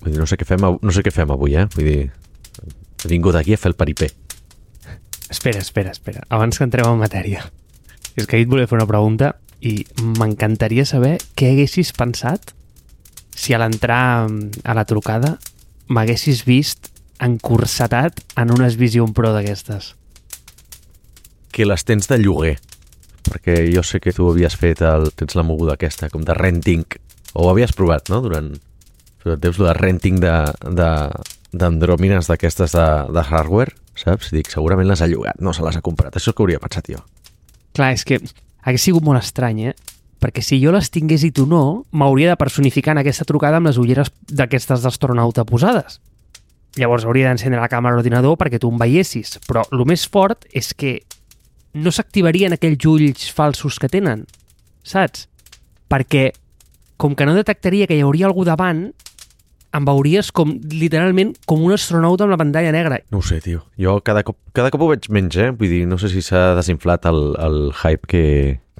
Vull dir, no sé què fem, no sé què fem avui, eh? Vull dir, he vingut aquí a fer el paripé. Espera, espera, espera. Abans que entrem en matèria. És que ahir et volia fer una pregunta i m'encantaria saber què haguessis pensat si a l'entrar a la trucada m'haguessis vist encursetat en unes Vision Pro d'aquestes. Que les tens de lloguer. Perquè jo sé que tu havies fet el... Tens la moguda aquesta, com de renting. O ho havies provat, no? Durant... Però tens lo de renting d'andròmines d'aquestes de, de hardware, saps? Dic, segurament les ha llogat, no se les ha comprat. Això és el que hauria pensat jo. Clar, és que hagués sigut molt estrany, eh? Perquè si jo les tingués i tu no, m'hauria de personificar en aquesta trucada amb les ulleres d'aquestes d'astronauta posades. Llavors hauria d'encendre la càmera a l'ordinador perquè tu em veiessis. Però el més fort és que no s'activarien aquells ulls falsos que tenen, saps? Perquè com que no detectaria que hi hauria algú davant, em veuries com, literalment, com un astronauta amb la pantalla negra. No ho sé, tio. Jo cada cop, cada cop ho veig menys, eh? Vull dir, no sé si s'ha desinflat el, el hype que,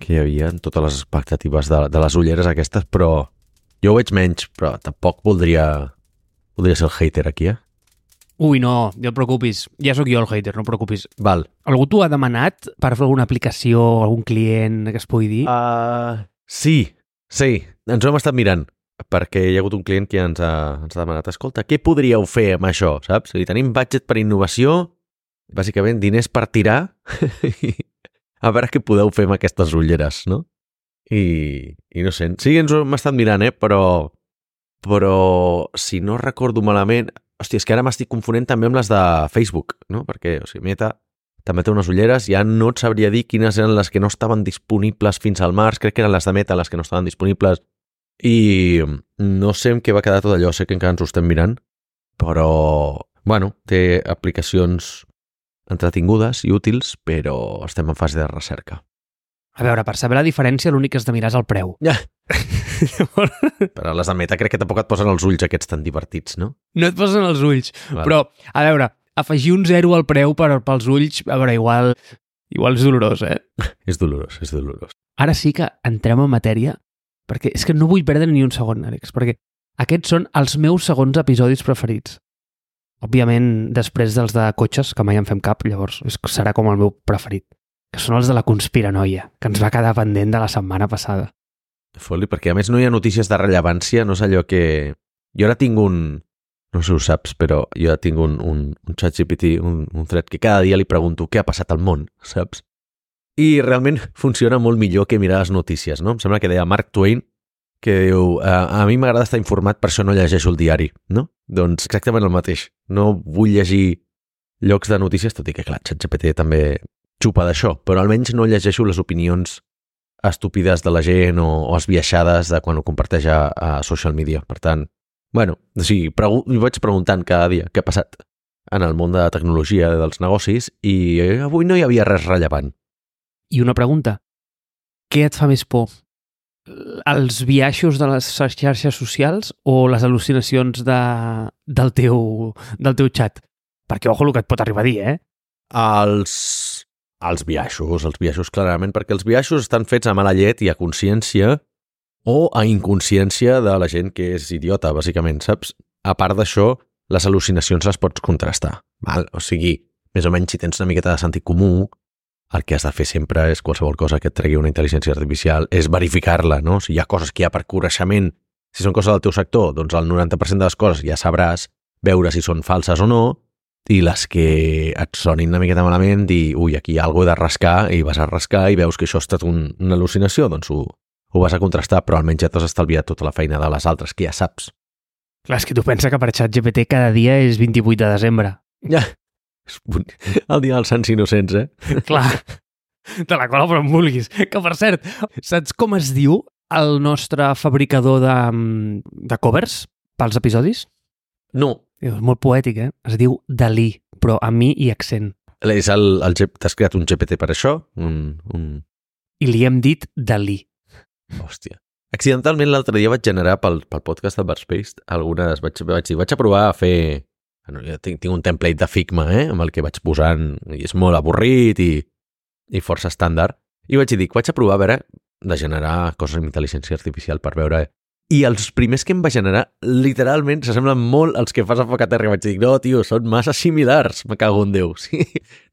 que hi havia en totes les expectatives de, de les ulleres aquestes, però jo ho veig menys, però tampoc voldria, voldria ser el hater aquí, eh? Ui, no, no et preocupis. Ja sóc jo el hater, no et preocupis. Val. Algú t'ho ha demanat per fer alguna aplicació, algun client que es pugui dir? Uh, sí, sí, ens ho hem estat mirant perquè hi ha hagut un client que ens ha, ens ha demanat escolta, què podríeu fer amb això, saps? I tenim budget per innovació, bàsicament diners per tirar, a veure què podeu fer amb aquestes ulleres, no? I, i no sé, sí, ens ho hem estat mirant, eh? Però, però si no recordo malament... Hòstia, és que ara m'estic confonent també amb les de Facebook, no? Perquè, o sigui, Meta també té unes ulleres, ja no et sabria dir quines eren les que no estaven disponibles fins al març, crec que eren les de Meta les que no estaven disponibles, i no sé en què va quedar tot allò, sé que encara ens ho estem mirant, però, bueno, té aplicacions entretingudes i útils, però estem en fase de recerca. A veure, per saber la diferència l'únic que has de mirar és el preu. Ja. Però les de Meta crec que tampoc et posen els ulls aquests tan divertits, no? No et posen els ulls. Vale. Però, a veure, afegir un zero al preu per, pels ulls, a veure, igual, igual és dolorós, eh? És dolorós, és dolorós. Ara sí que entrem en matèria, perquè és que no vull perdre ni un segon, Àlex, perquè aquests són els meus segons episodis preferits. Òbviament, després dels de cotxes, que mai en fem cap, llavors serà com el meu preferit, que són els de la conspiranoia, que ens va quedar pendent de la setmana passada. Foli, perquè a més no hi ha notícies de rellevància, no és allò que... Jo ara tinc un... No sé si ho saps, però jo ara tinc un, un, un chat GPT, un, un thread que cada dia li pregunto què ha passat al món, saps? I realment funciona molt millor que mirar les notícies, no? Em sembla que deia Mark Twain que diu, a, a mi m'agrada estar informat, per això no llegeixo el diari, no? Doncs exactament el mateix. No vull llegir llocs de notícies, tot i que, clar, ChatGPT també xupa d'això, però almenys no llegeixo les opinions estúpides de la gent o, o esbiaixades de quan ho comparteix a, a social media. Per tant, bueno, o sigui, pregu vaig preguntant cada dia què ha passat en el món de la tecnologia dels negocis i avui no hi havia res rellevant. I una pregunta. Què et fa més por? Els viatges de les xarxes socials o les al·lucinacions de, del, teu, del teu xat? Perquè, ojo, el que et pot arribar a dir, eh? Els, els biaixos, els biaixos clarament, perquè els biaixos estan fets a mala llet i a consciència o a inconsciència de la gent que és idiota, bàsicament, saps? A part d'això, les al·lucinacions les pots contrastar, val? O sigui, més o menys si tens una miqueta de sentit comú, el que has de fer sempre és qualsevol cosa que et tregui una intel·ligència artificial, és verificar-la, no? Si hi ha coses que hi ha per coneixement, si són coses del teu sector, doncs el 90% de les coses ja sabràs veure si són falses o no, i les que et sonin una miqueta malament, dir, ui, aquí hi ha alguna de rascar, i vas a rascar i veus que això ha estat un, una al·lucinació, doncs ho, ho vas a contrastar, però almenys ja t'has estalviat tota la feina de les altres, que ja saps. Clar, és que tu pensa que per xat GPT cada dia és 28 de desembre. Ja, el dia dels sants innocents, eh? Clar, te la cola però en vulguis. Que, per cert, saps com es diu el nostre fabricador de, mm, de covers pels episodis? No, És molt poètic, eh? Es diu Dalí, però a mi i accent. és el, el, t'has creat un GPT per això? Un, un... I li hem dit Dalí. Hòstia. Accidentalment l'altre dia vaig generar pel, pel podcast del Barspace algunes... Vaig, vaig dir, vaig a provar a fer... Tinc, tinc un template de Figma, eh? Amb el que vaig posant... I és molt avorrit i, i força estàndard. I vaig dir, vaig a provar a veure de generar coses amb intel·ligència artificial per veure I els primers que em va generar, literalment, s'assemblen molt als que fas a Foca Terra. I vaig dir, no, tio, són massa similars, me cago en Déu. Sí?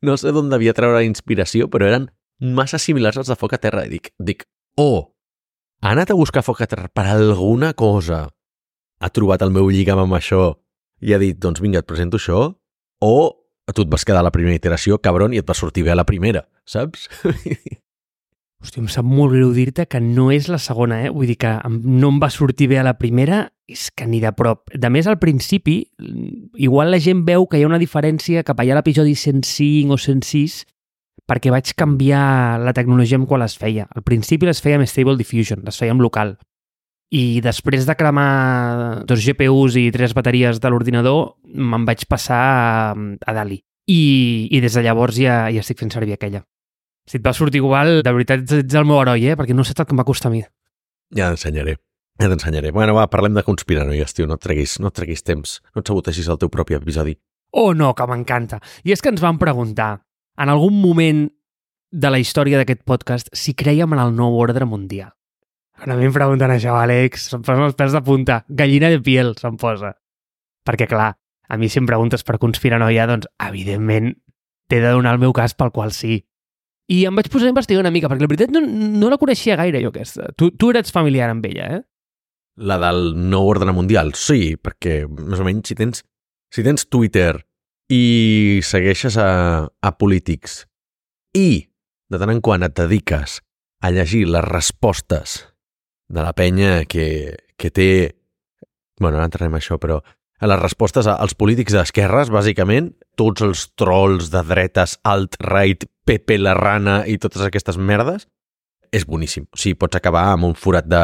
No sé d'on devia treure inspiració, però eren massa similars als de Foca Terra. I dic, dic, oh, ha anat a buscar Foca Terra per alguna cosa. Ha trobat el meu lligam amb això i ha dit, doncs vinga, et presento això, o tu et vas quedar a la primera iteració, cabron, i et va sortir bé a la primera, saps? Hòstia, em sap molt greu dir-te que no és la segona, eh? Vull dir que no em va sortir bé a la primera, és que ni de prop. De més, al principi, igual la gent veu que hi ha una diferència cap allà a l'episodi 105 o 106 perquè vaig canviar la tecnologia amb qual les feia. Al principi les feia amb Stable Diffusion, les feia amb local. I després de cremar dos GPUs i tres bateries de l'ordinador, me'n vaig passar a, a Dali. I, I des de llavors ja, ja estic fent servir aquella. Si et va sortir igual, de veritat ets, el meu heroi, eh? Perquè no saps el que em va costar a mi. Ja t'ensenyaré. Ja t'ensenyaré. Bueno, va, parlem de conspiranoies, tio. No et treguis, no et treguis temps. No et saboteixis el teu propi episodi. Oh, no, que m'encanta. I és que ens van preguntar, en algun moment de la història d'aquest podcast, si creiem en el nou ordre mundial. Quan a mi em pregunten això, Àlex, se'm posen els pèls de punta. Gallina de piel, se'm posa. Perquè, clar, a mi si em preguntes per conspiranoia, doncs, evidentment, t'he de donar el meu cas pel qual sí. I em vaig posar a investigar una mica, perquè la veritat no, no la coneixia gaire, jo, aquesta. Tu, tu eres familiar amb ella, eh? La del nou ordre mundial, sí, perquè més o menys si tens, si tens Twitter i segueixes a, a polítics i de tant en quant et dediques a llegir les respostes de la penya que, que té... bueno, ara entrarem això, però a les respostes als polítics d'esquerres, bàsicament, tots els trolls de dretes, alt-right, Pepe la rana i totes aquestes merdes, és boníssim. O sigui, pots acabar amb un forat de,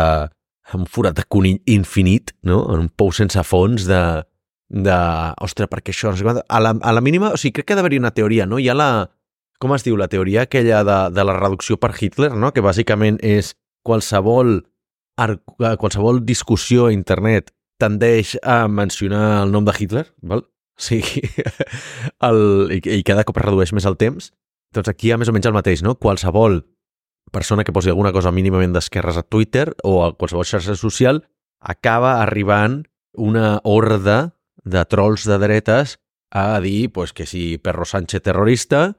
amb un forat de conill infinit, no? En un pou sense fons de... de ostres, perquè això... A, la, a la mínima... O sigui, crec que ha d'haver-hi una teoria, no? Hi ha la... Com es diu? La teoria aquella de, de la reducció per Hitler, no? Que bàsicament és qualsevol, ar- qualsevol discussió a internet tendeix a mencionar el nom de Hitler, val? O sigui, el, i, i cada cop es redueix més el temps. Doncs aquí hi ha més o menys el mateix, no? Qualsevol persona que posi alguna cosa mínimament d'esquerres a Twitter o a qualsevol xarxa social acaba arribant una horda de trolls de dretes a dir pues, que si Perro Sánchez terrorista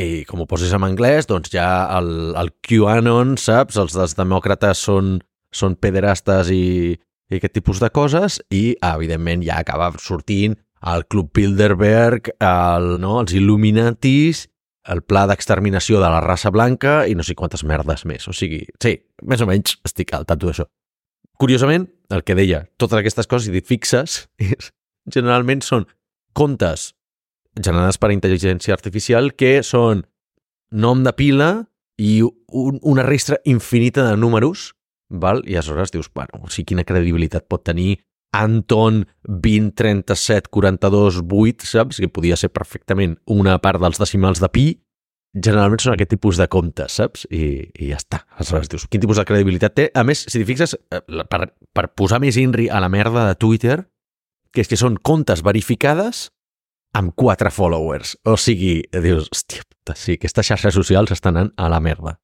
i com ho posis en anglès, doncs ja el, el QAnon, saps? Els dels demòcrates són, són pederastes i, i aquest tipus de coses i, evidentment, ja acaba sortint el Club Bilderberg, el, no, els Illuminatis, el pla d'exterminació de la raça blanca i no sé quantes merdes més. O sigui, sí, més o menys estic al tanto d'això. Curiosament, el que deia, totes aquestes coses, si t'hi fixes, generalment són comptes generades per intel·ligència artificial que són nom de pila i un, una restra infinita de números, val? i aleshores dius, bueno, o sigui, quina credibilitat pot tenir Anton 20, 37, 42, 8, saps? Que podia ser perfectament una part dels decimals de pi. Generalment són aquest tipus de comptes, saps? I, i ja està. Aleshores dius, quin tipus de credibilitat té? A més, si t'hi fixes, eh, per, per posar més inri a la merda de Twitter, que és que són comptes verificades amb quatre followers. O sigui, dius, hòstia puta, sí, aquestes xarxes socials estan anant a la merda.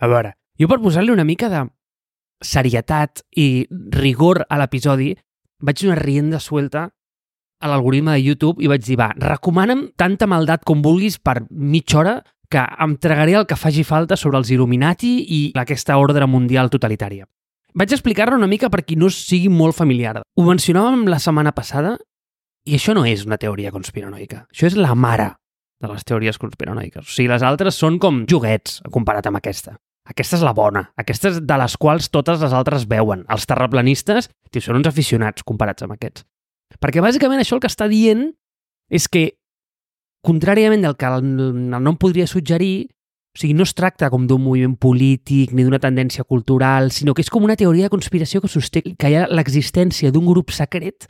A veure, jo per posar-li una mica de serietat i rigor a l'episodi, vaig donar rienda suelta a l'algoritme de YouTube i vaig dir, va, recomana'm tanta maldat com vulguis per mitja hora que em tragaré el que faci falta sobre els Illuminati i aquesta ordre mundial totalitària. Vaig explicar-lo una mica per qui no sigui molt familiar. Ho mencionàvem la setmana passada i això no és una teoria conspiranoica. Això és la mare de les teories conspiranoiques. O sigui, les altres són com joguets comparat amb aquesta. Aquesta és la bona. Aquesta és de les quals totes les altres veuen. Els terraplanistes, tio, són uns aficionats comparats amb aquests. Perquè bàsicament això el que està dient és que, contràriament del que el, nom podria suggerir, o sigui, no es tracta com d'un moviment polític ni d'una tendència cultural, sinó que és com una teoria de conspiració que sosté que hi ha l'existència d'un grup secret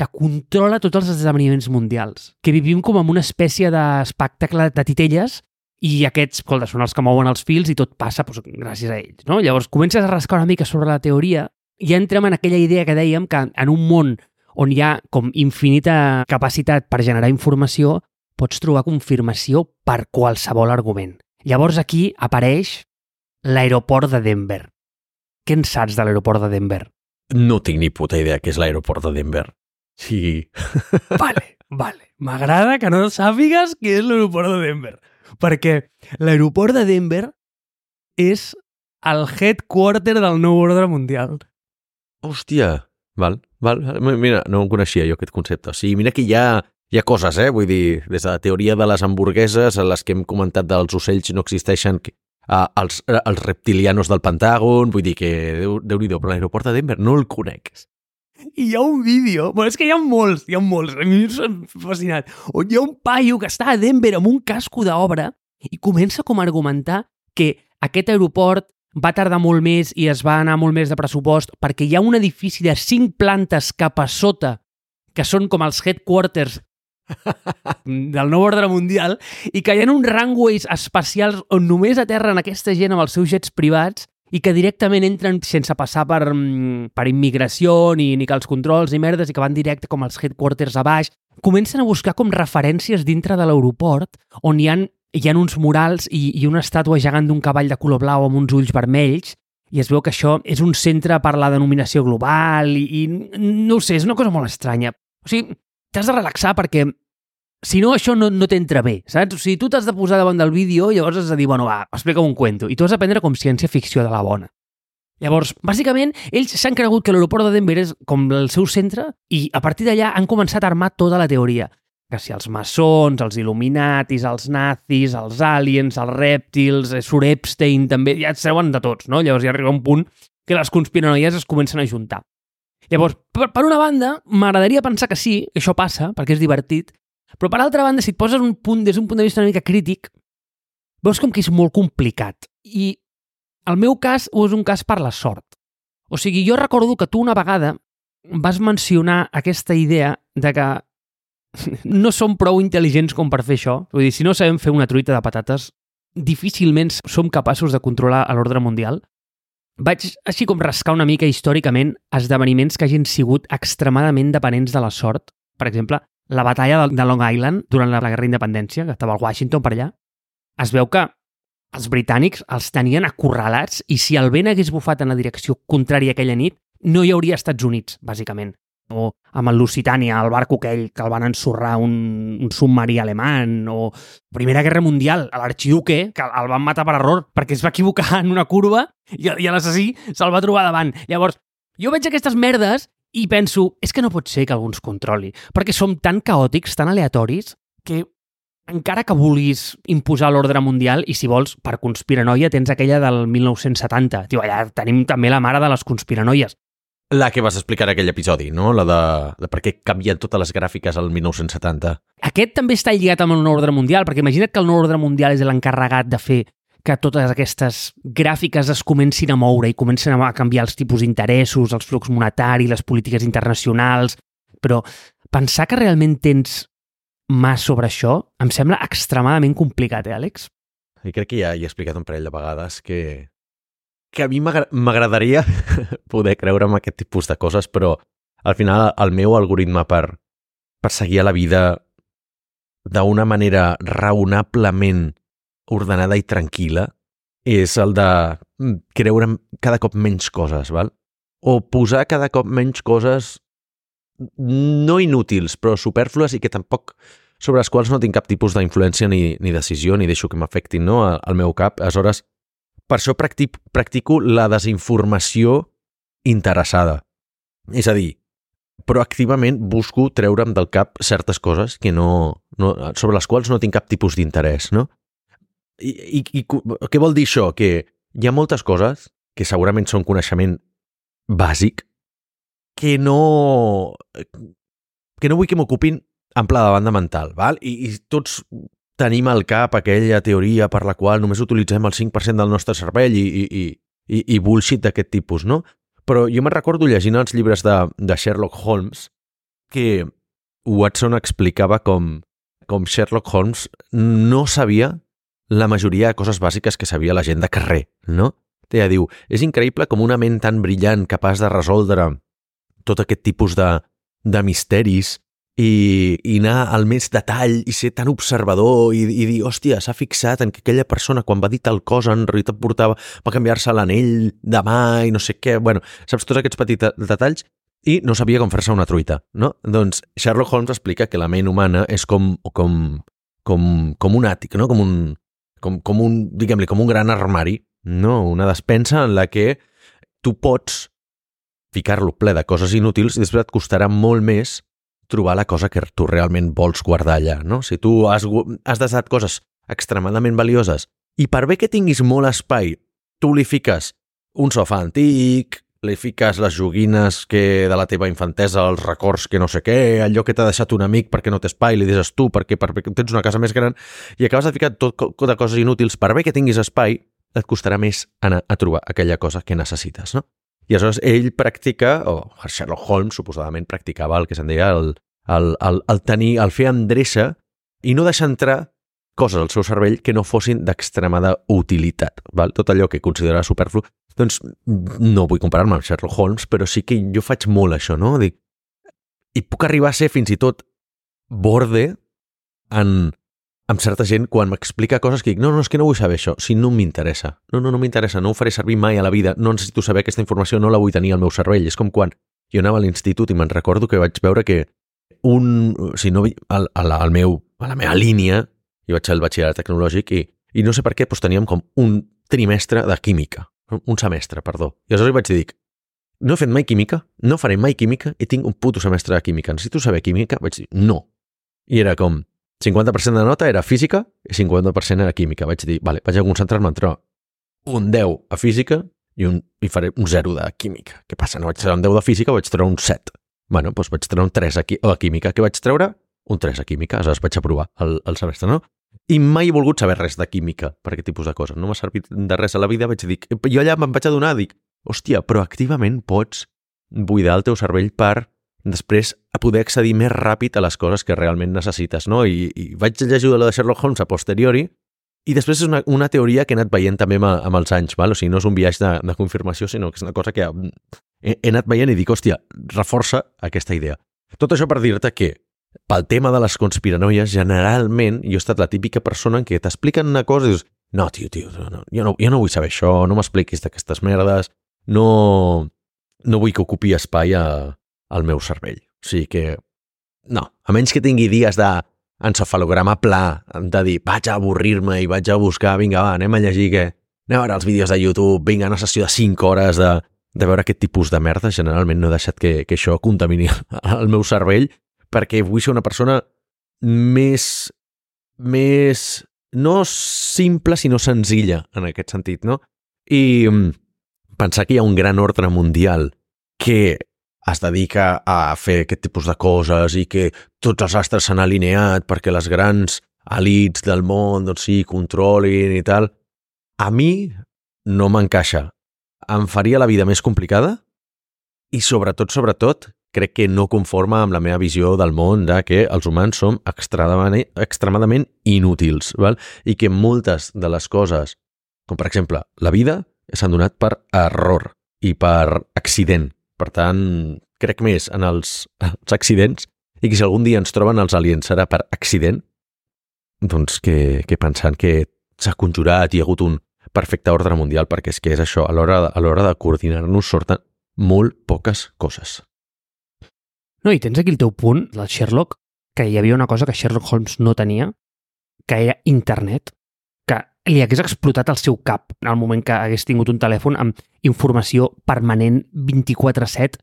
que controla tots els esdeveniments mundials, que vivim com en una espècie d'espectacle de titelles i aquests, escolta, són els que mouen els fils i tot passa doncs, gràcies a ells. No? Llavors comences a rascar una mica sobre la teoria i entrem en aquella idea que dèiem que en un món on hi ha com infinita capacitat per generar informació, pots trobar confirmació per qualsevol argument. Llavors aquí apareix l'aeroport de Denver. Què en saps de l'aeroport de Denver? no tinc ni puta idea què és l'aeroport de Denver. Sí. Vale, vale. M'agrada que no sàpigues què és l'aeroport de Denver. Perquè l'aeroport de Denver és el headquarter del nou ordre mundial. Hòstia, val, val. Mira, no em coneixia jo aquest concepte. O sigui, mira que hi ha, hi ha coses, eh? Vull dir, des de la teoria de les hamburgueses, a les que hem comentat dels ocells no existeixen, a, els, els reptilianos del Pentàgon, vull dir que, déu, déu però l'aeroport de Denver no el conec. I hi ha un vídeo, bueno, és que hi ha molts, hi ha molts, a mi m'ha fascinat, on hi ha un paio que està a Denver amb un casco d'obra i comença com a argumentar que aquest aeroport va tardar molt més i es va anar molt més de pressupost perquè hi ha un edifici de cinc plantes cap a sota que són com els headquarters del nou ordre mundial i que hi ha uns runways espacials on només aterren aquesta gent amb els seus jets privats i que directament entren sense passar per, mm, per immigració ni, ni que els controls ni merdes i que van directe com als headquarters a baix. Comencen a buscar com referències dintre de l'aeroport on hi han, hi han uns murals i, i una estàtua gegant d'un cavall de color blau amb uns ulls vermells i es veu que això és un centre per la denominació global i, i no sé, és una cosa molt estranya. O sigui, t'has de relaxar perquè si no, això no, no t'entra bé, saps? O sigui, tu t'has de posar davant del vídeo i llavors has de dir, bueno, va, explica'm un cuento. I tu has d'aprendre com ciència-ficció de la bona. Llavors, bàsicament, ells s'han cregut que l'aeroport de Denver és com el seu centre i a partir d'allà han començat a armar tota la teoria. Que si els maçons, els il·luminatis, els nazis, els aliens, els rèptils, eh, Sur Epstein, també, ja et seuen de tots, no? Llavors ja arriba un punt que les conspiranoies es comencen a juntar. Llavors, per, per una banda, m'agradaria pensar que sí, que això passa, perquè és divertit, però per altra banda, si et poses un punt des d'un punt de vista una mica crític, veus com que és molt complicat. I el meu cas és un cas per la sort. O sigui, jo recordo que tu una vegada vas mencionar aquesta idea de que no som prou intel·ligents com per fer això. Vull dir, si no sabem fer una truita de patates, difícilment som capaços de controlar l'ordre mundial. Vaig així com rascar una mica històricament esdeveniments que hagin sigut extremadament dependents de la sort. Per exemple, la batalla de Long Island durant la Guerra d'Independència, que estava al Washington per allà, es veu que els britànics els tenien acorralats i si el vent hagués bufat en la direcció contrària aquella nit, no hi hauria Estats Units, bàsicament. O amb el Lusitània, el barco aquell que el van ensorrar un, un submarí alemany, o Primera Guerra Mundial, l'arxiduque, que el van matar per error perquè es va equivocar en una curva i, i l'assassí se'l va trobar davant. Llavors, jo veig aquestes merdes i penso, és que no pot ser que algú ens controli, perquè som tan caòtics, tan aleatoris, que encara que vulguis imposar l'ordre mundial, i si vols, per conspiranoia, tens aquella del 1970. Tio, allà tenim també la mare de les conspiranoies. La que vas explicar en aquell episodi, no? La de, de per què canvien totes les gràfiques al 1970. Aquest també està lligat amb el nou ordre mundial, perquè imagina't que el nou ordre mundial és l'encarregat de fer que totes aquestes gràfiques es comencin a moure i comencen a canviar els tipus d'interessos, els flux monetaris, les polítiques internacionals, però pensar que realment tens mà sobre això em sembla extremadament complicat, eh, Àlex? I crec que ja he explicat un parell de vegades que, que a mi m'agradaria poder creure en aquest tipus de coses, però al final el meu algoritme per, per seguir a la vida d'una manera raonablement ordenada i tranquil·la és el de mm, creure cada cop menys coses, val? o posar cada cop menys coses no inútils, però superflues i que tampoc sobre les quals no tinc cap tipus d'influència ni, ni decisió, ni deixo que m'afectin no, al meu cap. Aleshores, per això practic, practico la desinformació interessada. És a dir, proactivament busco treure'm del cap certes coses que no, no, sobre les quals no tinc cap tipus d'interès, no? I, i, I què vol dir això? Que hi ha moltes coses que segurament són coneixement bàsic que no que no vull que m'ocupin en pla de banda mental, val? I, i tots tenim al cap aquella teoria per la qual només utilitzem el 5% del nostre cervell i, i, i, i, bullshit d'aquest tipus, no? Però jo me'n recordo llegint els llibres de, de Sherlock Holmes que Watson explicava com, com Sherlock Holmes no sabia la majoria de coses bàsiques que sabia la gent de carrer, no? Té diu, és increïble com una ment tan brillant capaç de resoldre tot aquest tipus de, de misteris i, i anar al més detall i ser tan observador i, i dir, hòstia, s'ha fixat en que aquella persona quan va dir tal cosa en realitat portava, va canviar-se l'anell de mà i no sé què, bueno, saps tots aquests petits detalls i no sabia com fer-se una truita, no? Doncs Sherlock Holmes explica que la ment humana és com, com, com, com un àtic, no? Com un, com, com un, diguem-li, com un gran armari, no? Una despensa en la que tu pots ficar-lo ple de coses inútils i després et costarà molt més trobar la cosa que tu realment vols guardar allà, no? Si tu has, has desat coses extremadament valioses i per bé que tinguis molt espai, tu li fiques un sofà antic, li fiques les joguines que de la teva infantesa, els records que no sé què, allò que t'ha deixat un amic perquè no té espai, li deixes tu perquè, perquè tens una casa més gran i acabes de ficar tot de coses inútils, per bé que tinguis espai, et costarà més anar a trobar aquella cosa que necessites, no? I aleshores ell practica, o Sherlock Holmes suposadament practicava el que se'n deia el, el, el, el tenir, el fer endreça i no deixar entrar coses al seu cervell que no fossin d'extremada utilitat. Val? Tot allò que considera superflu. Doncs no vull comparar-me amb Sherlock Holmes, però sí que jo faig molt això, no? Dic, I puc arribar a ser fins i tot borde en, amb certa gent quan m'explica coses que dic, no, no, és que no vull saber això, si no m'interessa. No, no, no m'interessa, no ho faré servir mai a la vida, no necessito saber aquesta informació, no la vull tenir al meu cervell. És com quan jo anava a l'institut i me'n recordo que vaig veure que un, si no, al, al, al meu, a la meva línia, jo vaig al batxillerat tecnològic i, i no sé per què, doncs teníem com un trimestre de química, un semestre, perdó. I aleshores vaig dir, no he fet mai química, no faré mai química i tinc un puto semestre de química. Necessito saber química? Vaig dir, no. I era com, 50% de nota era física i 50% era química. Vaig dir, vale, vaig a concentrar-me en treure un 10 a física i, un, i faré un 0 de química. Què passa? No vaig treure un 10 de física, vaig treure un 7. Bueno, doncs vaig treure un 3 a, a química. Què vaig treure? Un 3 a química. Aleshores vaig aprovar el, el semestre, no? I mai he volgut saber res de química per aquest tipus de coses. No m'ha servit de res a la vida. Vaig dir, jo allà me'n vaig adonar, dic, hòstia, proactivament pots buidar el teu cervell per després a poder accedir més ràpid a les coses que realment necessites, no? I, i vaig llegir lo de Sherlock Holmes a posteriori i després és una, una teoria que he anat veient també amb, amb els anys, val? o sigui, no és un viatge de, de confirmació, sinó que és una cosa que he, he anat veient i dic, hòstia, reforça aquesta idea. Tot això per dir-te que pel tema de les conspiranoies, generalment jo he estat la típica persona en què t'expliquen una cosa i dius, no, tio, tio, no, jo, no, jo no vull saber això, no m'expliquis d'aquestes merdes, no, no vull que ocupi espai a, al meu cervell. O sigui que, no, a menys que tingui dies de encefalograma pla, de dir, vaig a avorrir-me i vaig a buscar, vinga, va, anem a llegir que... Anem a veure els vídeos de YouTube, vinga, una sessió de 5 hores de, de veure aquest tipus de merda. Generalment no he deixat que, que això contamini el meu cervell perquè vull ser una persona més, més, no simple, sinó senzilla en aquest sentit, no? I mm, pensar que hi ha un gran ordre mundial que es dedica a fer aquest tipus de coses i que tots els astres s'han alineat perquè les grans elites del món doncs sí, controlin i tal, a mi no m'encaixa. Em faria la vida més complicada i sobretot, sobretot, crec que no conforma amb la meva visió del món de que els humans som extremadament, inútils val? i que moltes de les coses, com per exemple la vida, s'han donat per error i per accident per tant, crec més en els, els accidents i que si algun dia ens troben els aliens serà per accident, doncs que, que pensant que s'ha conjurat i hi ha hagut un perfecte ordre mundial, perquè és que és això, a l'hora l'hora de coordinar-nos sorten molt poques coses. No, i tens aquí el teu punt, del Sherlock, que hi havia una cosa que Sherlock Holmes no tenia, que era internet li hagués explotat el seu cap en el moment que hagués tingut un telèfon amb informació permanent 24-7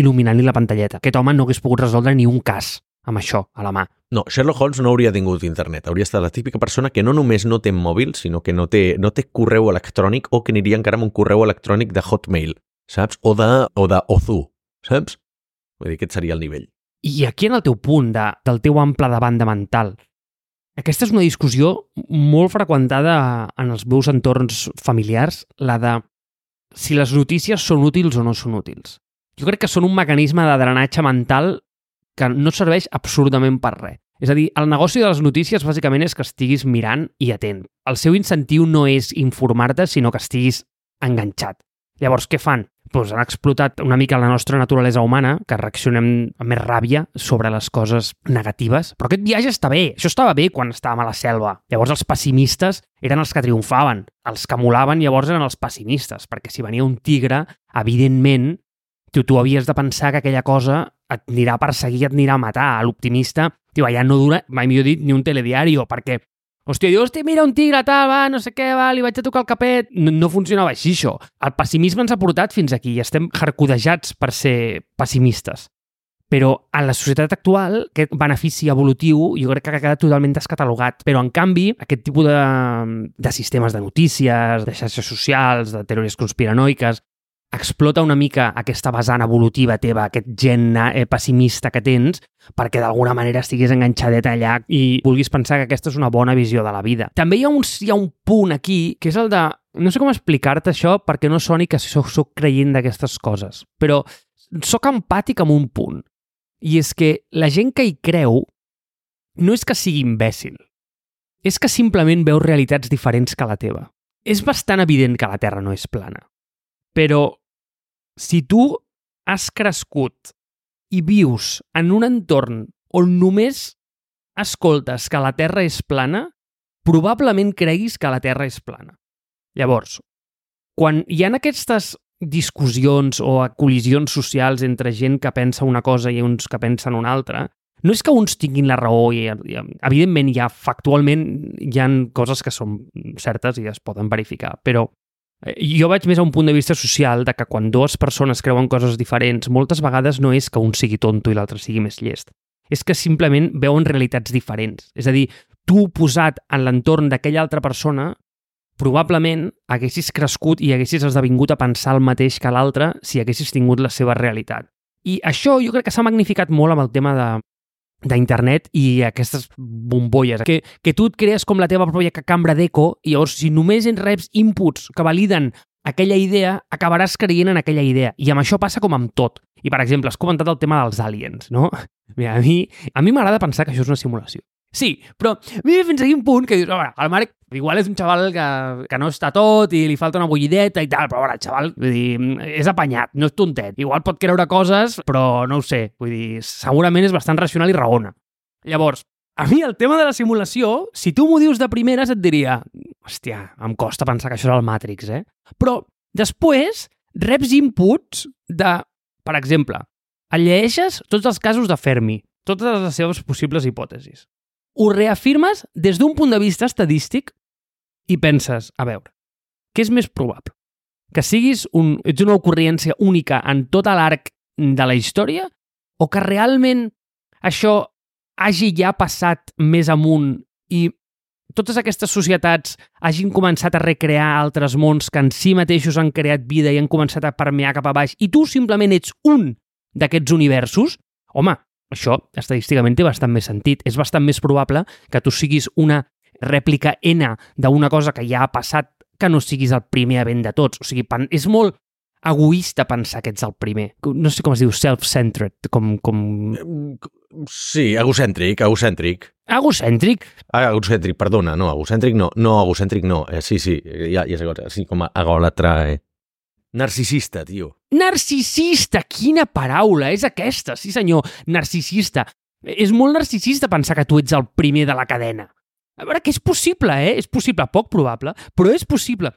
il·luminant-li la pantalleta. Aquest home no hagués pogut resoldre ni un cas amb això a la mà. No, Sherlock Holmes no hauria tingut internet. Hauria estat la típica persona que no només no té mòbil, sinó que no té, no té correu electrònic o que aniria encara amb un correu electrònic de Hotmail, saps? O de, o de Ozu, saps? Vull dir, aquest seria el nivell. I aquí en el teu punt de, del teu ample de banda mental, aquesta és una discussió molt freqüentada en els meus entorns familiars, la de si les notícies són útils o no són útils. Jo crec que són un mecanisme de drenatge mental que no serveix absolutament per res. És a dir, el negoci de les notícies bàsicament és que estiguis mirant i atent. El seu incentiu no és informar-te, sinó que estiguis enganxat. Llavors, què fan? Pues han explotat una mica la nostra naturalesa humana, que reaccionem amb més ràbia sobre les coses negatives. Però aquest viatge està bé. Això estava bé quan estàvem a la selva. Llavors els pessimistes eren els que triomfaven. Els que molaven llavors eren els pessimistes, perquè si venia un tigre, evidentment, tu, tu havies de pensar que aquella cosa et anirà a perseguir, et anirà a matar. L'optimista, tio, ja no dura, mai millor dit, ni un telediari, perquè Hòstia, diu, hòstia, mira un tigre, tal, va, no sé què, va, li vaig a tocar el capet... No, no funcionava així, això. El pessimisme ens ha portat fins aquí i estem jarcudejats per ser pessimistes. Però en la societat actual, aquest benefici evolutiu jo crec que ha quedat totalment descatalogat. Però, en canvi, aquest tipus de, de sistemes de notícies, de xarxes socials, de teories conspiranoiques, explota una mica aquesta vessant evolutiva teva, aquest gen eh, pessimista que tens, perquè d'alguna manera estiguis enganxadet allà i vulguis pensar que aquesta és una bona visió de la vida. També hi ha un, hi ha un punt aquí, que és el de... No sé com explicar-te això perquè no soni que soc, soc creient d'aquestes coses, però sóc empàtic amb un punt. I és que la gent que hi creu no és que sigui imbècil, és que simplement veu realitats diferents que la teva. És bastant evident que la Terra no és plana. Però si tu has crescut i vius en un entorn on només escoltes que la Terra és plana, probablement creguis que la Terra és plana. Llavors, quan hi ha aquestes discussions o col·lisions socials entre gent que pensa una cosa i uns que pensen una altra, no és que uns tinguin la raó i, evidentment ja factualment hi han coses que són certes i es poden verificar, però jo vaig més a un punt de vista social de que quan dues persones creuen coses diferents, moltes vegades no és que un sigui tonto i l'altre sigui més llest. És que simplement veuen realitats diferents. És a dir, tu posat en l'entorn d'aquella altra persona, probablement haguessis crescut i haguessis esdevingut a pensar el mateix que l'altre si haguessis tingut la seva realitat. I això jo crec que s'ha magnificat molt amb el tema de, d'internet i aquestes bombolles, que, que tu et crees com la teva pròpia cambra d'eco i llavors si només en reps inputs que validen aquella idea, acabaràs creient en aquella idea. I amb això passa com amb tot. I, per exemple, has comentat el tema dels aliens, no? Mira, a mi a mi m'agrada pensar que això és una simulació. Sí, però mira fins a quin punt que dius, veure, el Marc igual és un xaval que, que no està tot i li falta una bullideta i tal, però veure, el xaval vull dir, és apanyat, no és tontet. Igual pot creure coses, però no ho sé. Vull dir, segurament és bastant racional i raona. Llavors, a mi el tema de la simulació, si tu m'ho dius de primeres, et diria hòstia, em costa pensar que això és el Matrix, eh? Però després reps inputs de, per exemple, llegeixes tots els casos de Fermi, totes les seves possibles hipòtesis ho reafirmes des d'un punt de vista estadístic i penses, a veure, què és més probable? Que siguis un, ets una ocurrència única en tot l'arc de la història o que realment això hagi ja passat més amunt i totes aquestes societats hagin començat a recrear altres mons que en si mateixos han creat vida i han començat a permear cap a baix i tu simplement ets un d'aquests universos, home, això estadísticament té bastant més sentit. És bastant més probable que tu siguis una rèplica N d'una cosa que ja ha passat que no siguis el primer event de tots. O sigui, és molt egoista pensar que ets el primer. No sé com es diu, self-centered, com, com... Sí, egocèntric, egocèntric. Egocèntric? Ah, egocèntric, perdona, no, egocèntric no, no, egocèntric no, eh, sí, sí, ja, ja sé sí, com a egòlatra, eh. Narcisista, tio. Narcisista! Quina paraula! És aquesta, sí senyor, narcisista. És molt narcisista pensar que tu ets el primer de la cadena. A veure, que és possible, eh? És possible, poc probable, però és possible.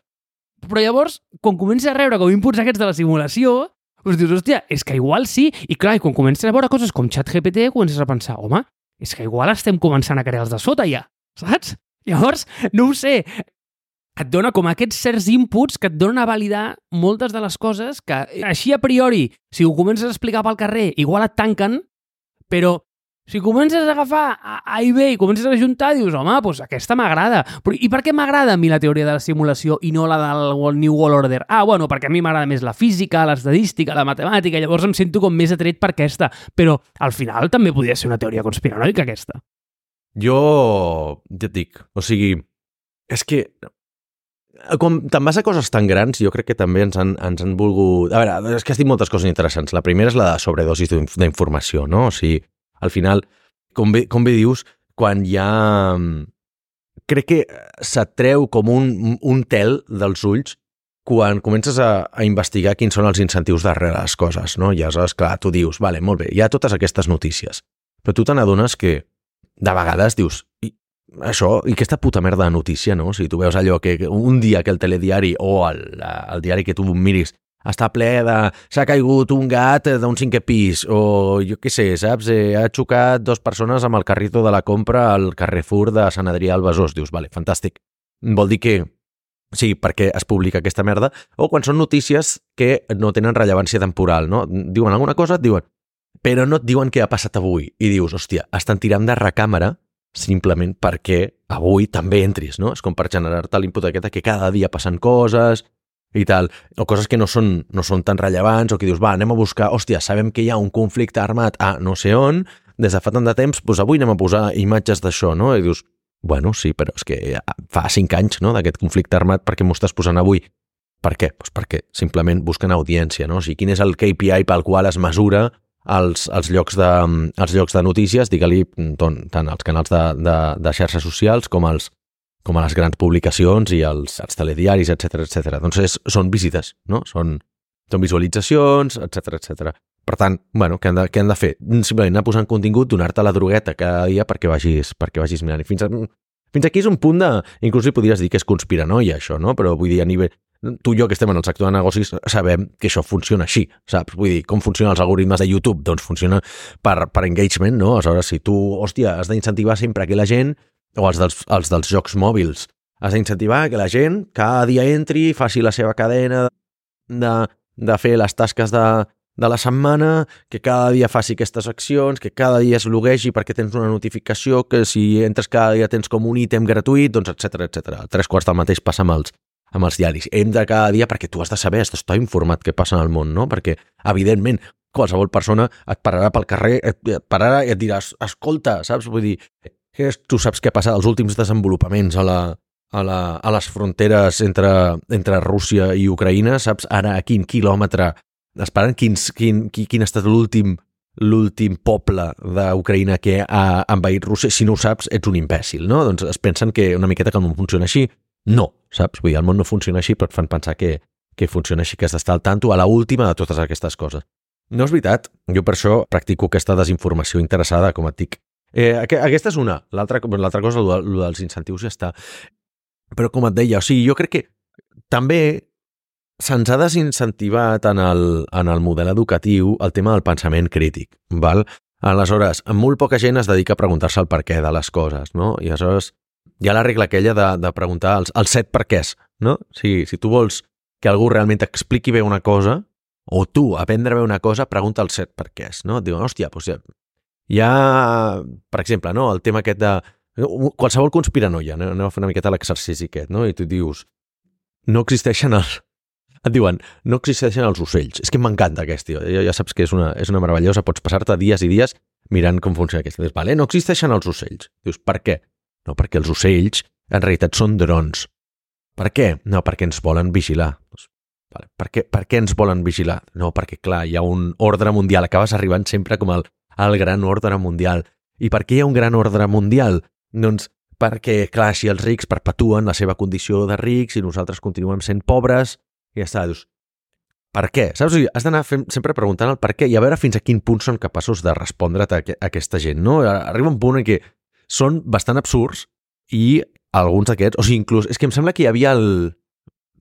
Però llavors, quan comences a rebre com inputs aquests de la simulació, doncs dius, hòstia, és que igual sí. I clar, i quan comences a veure coses com ChatGPT, comences a pensar, home, és que igual estem començant a crear els de sota ja, saps? Llavors, no ho sé, et dona com aquests certs inputs que et donen a validar moltes de les coses que així a priori, si ho comences a explicar pel carrer, igual et tanquen, però si comences a agafar A i B i comences a ajuntar, dius, home, doncs aquesta m'agrada. I per què m'agrada a mi la teoria de la simulació i no la del New World Order? Ah, bueno, perquè a mi m'agrada més la física, l'estadística, la matemàtica, llavors em sento com més atret per aquesta. Però al final també podria ser una teoria conspiranoica, aquesta. Jo, ja et dic, o sigui, és que quan te'n vas a coses tan grans, jo crec que també ens han, ens han volgut... A veure, és que has dit moltes coses interessants. La primera és la de sobredosis d'informació, no? O sigui, al final, com bé, com bé dius, quan hi ha... Crec que s'atreu com un, un tel dels ulls quan comences a, a investigar quins són els incentius darrere les coses, no? I aleshores, clar, tu dius, vale, molt bé, hi ha totes aquestes notícies, però tu te n'adones que de vegades dius, i, això, i aquesta puta merda de notícia, no? O sigui, tu veus allò que un dia que el telediari o el, el diari que tu miris està ple de... s'ha caigut un gat d'un cinquè pis o jo què sé, saps? Eh, ha xocat dos persones amb el carrito de la compra al Carrefour de Sant Adrià al Besòs. Dius, vale, fantàstic. Vol dir que Sí, perquè es publica aquesta merda, o quan són notícies que no tenen rellevància temporal, no? Diuen alguna cosa, et diuen, però no et diuen què ha passat avui. I dius, hòstia, estan tirant de recàmera simplement perquè avui també entris, no? És com per generar-te l'input aquest que cada dia passen coses i tal, o coses que no són, no són tan rellevants, o que dius, va, anem a buscar, hòstia, sabem que hi ha un conflicte armat a no sé on, des de fa tant de temps, doncs avui anem a posar imatges d'això, no? I dius, Bueno, sí, però és que fa cinc anys no, d'aquest conflicte armat, per què m'ho estàs posant avui? Per què? Pues perquè simplement busquen audiència, no? O sigui, quin és el KPI pel qual es mesura els, els, llocs, de, els llocs de notícies, digue-li tant els canals de, de, de xarxes socials com, els, com a les grans publicacions i els, els telediaris, etc etc. Doncs és, són visites, no? Són, són visualitzacions, etc etc. Per tant, bueno, què han de, què han de fer? Simplement anar posant contingut, donar-te la drogueta cada dia perquè vagis, perquè vagis mirant. I fins, a, fins aquí és un punt de... Inclús hi podries dir que és conspiranoia, això, no? Però vull dir, a nivell... Tu i jo que estem en el sector de negocis sabem que això funciona així, saps? Vull dir, com funcionen els algoritmes de YouTube? Doncs funciona per, per engagement, no? Aleshores, si tu, hòstia, has d'incentivar sempre que la gent, o els dels, els dels jocs mòbils, has d'incentivar que la gent cada dia entri, faci la seva cadena de, de fer les tasques de, de la setmana, que cada dia faci aquestes accions, que cada dia es loguegi perquè tens una notificació, que si entres cada dia tens com un ítem gratuït, doncs etc etc. Tres quarts del mateix passa amb els, amb els diaris. Hem de cada dia, perquè tu has de saber, has d'estar informat què passa en el món, no? Perquè, evidentment, qualsevol persona et pararà pel carrer, et, pararà i et diràs, escolta, saps? Vull dir, tu saps què passa als últims desenvolupaments a la, a, la, a les fronteres entre, entre Rússia i Ucraïna, saps ara a quin quilòmetre esperant quins, quin, quin, quin ha estat l'últim l'últim poble d'Ucraïna que ha envaït Rússia, si no ho saps, ets un imbècil, no? Doncs es pensen que una miqueta que no funciona així. No, saps? Vull dir, el món no funciona així, però et fan pensar que, que funciona així, que has d'estar al tanto a la última de totes aquestes coses. No és veritat. Jo per això practico aquesta desinformació interessada, com et dic. Eh, aquesta és una. L'altra cosa, el dels incentius ja està. Però com et deia, o sigui, jo crec que també se'ns ha desincentivat en el, en el model educatiu el tema del pensament crític, val? Aleshores, molt poca gent es dedica a preguntar-se el per què de les coses, no? I aleshores hi ha la regla aquella de, de preguntar els, els set per quès, no? Si, si tu vols que algú realment t'expliqui bé una cosa, o tu aprendre bé una cosa, pregunta els set per quès, no? Et diuen, hòstia, doncs ja, hi ha, per exemple, no? el tema aquest de qualsevol conspiranoia, no? anem a fer una miqueta l'exercici aquest, no? I tu dius, no existeixen els, et diuen, no existeixen els ocells. És que m'encanta aquest, tio. Ja, ja saps que és una, és una meravellosa. Pots passar-te dies i dies mirant com funciona aquest. Dius, vale, no existeixen els ocells. Dius, per què? No, perquè els ocells en realitat són drons. Per què? No, perquè ens volen vigilar. Doncs, vale. per, què, per què ens volen vigilar? No, perquè, clar, hi ha un ordre mundial. Acabes arribant sempre com el, el gran ordre mundial. I per què hi ha un gran ordre mundial? Doncs perquè, clar, així els rics perpetuen la seva condició de rics i nosaltres continuem sent pobres i ja està, dius, per què? Saps? Has d'anar sempre preguntant el per què i a veure fins a quin punt són capaços de respondre a, a aquesta gent, no? Arriba un punt en què són bastant absurds i alguns d'aquests, o sigui, inclús, és que em sembla que hi havia el...